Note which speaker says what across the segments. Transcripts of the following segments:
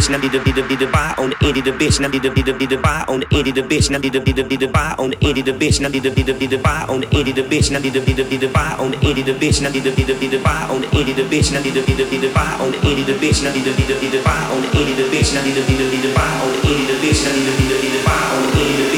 Speaker 1: bitch, I need to be the be the buy on the end of the bitch, I need to be the be the buy on the end of the bitch, I need to be the be the buy on the end of the bitch, I need to be the be the buy on the end of the bitch, I need to be the be the buy on the end of the bitch, I need to be the be the buy on the end of the bitch, I need to be the be the buy on the end of the bitch, I need to be the be the buy on the end of the bitch, I need to be the be the buy on the end of the bitch, I need to be the be the buy on the end of the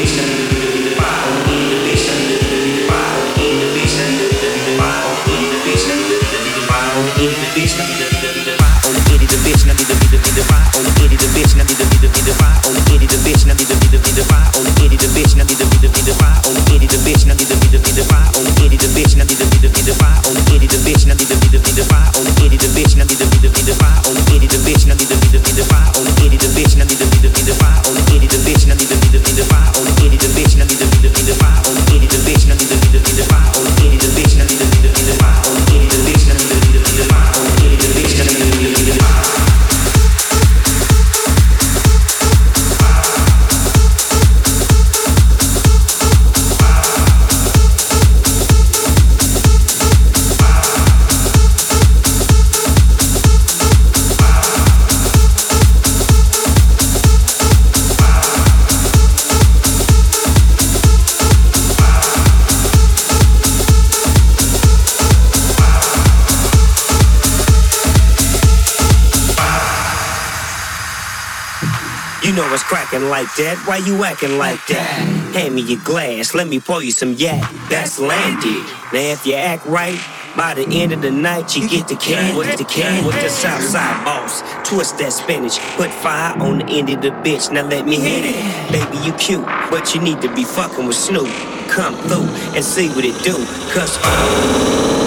Speaker 1: like that. Why you acting like that? Hand me your glass, let me pour you some yak. That's landy. Now if you act right, by the end of the night you get the can with the can with the Southside boss. Twist that spinach, put fire on the end of the bitch. Now let me hit it. Baby, you cute, but you need to be fucking with Snoop. Come through and see what it do. Cause
Speaker 2: uh,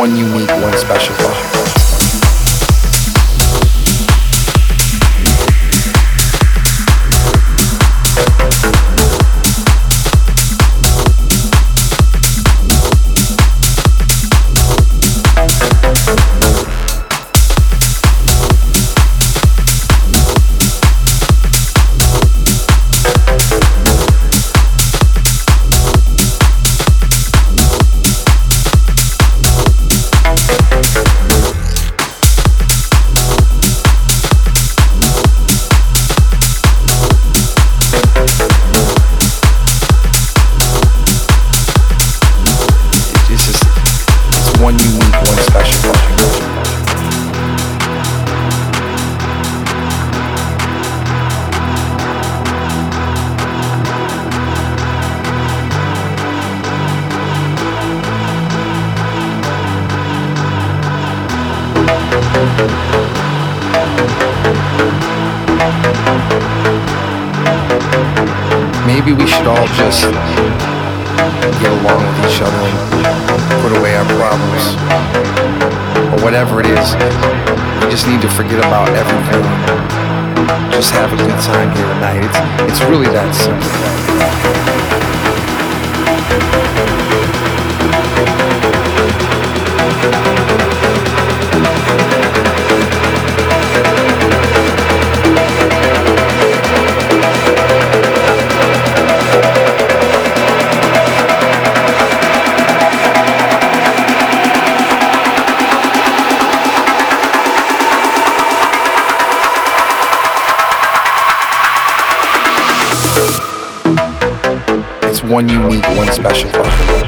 Speaker 2: One unique, one special vibe. One unique, one special.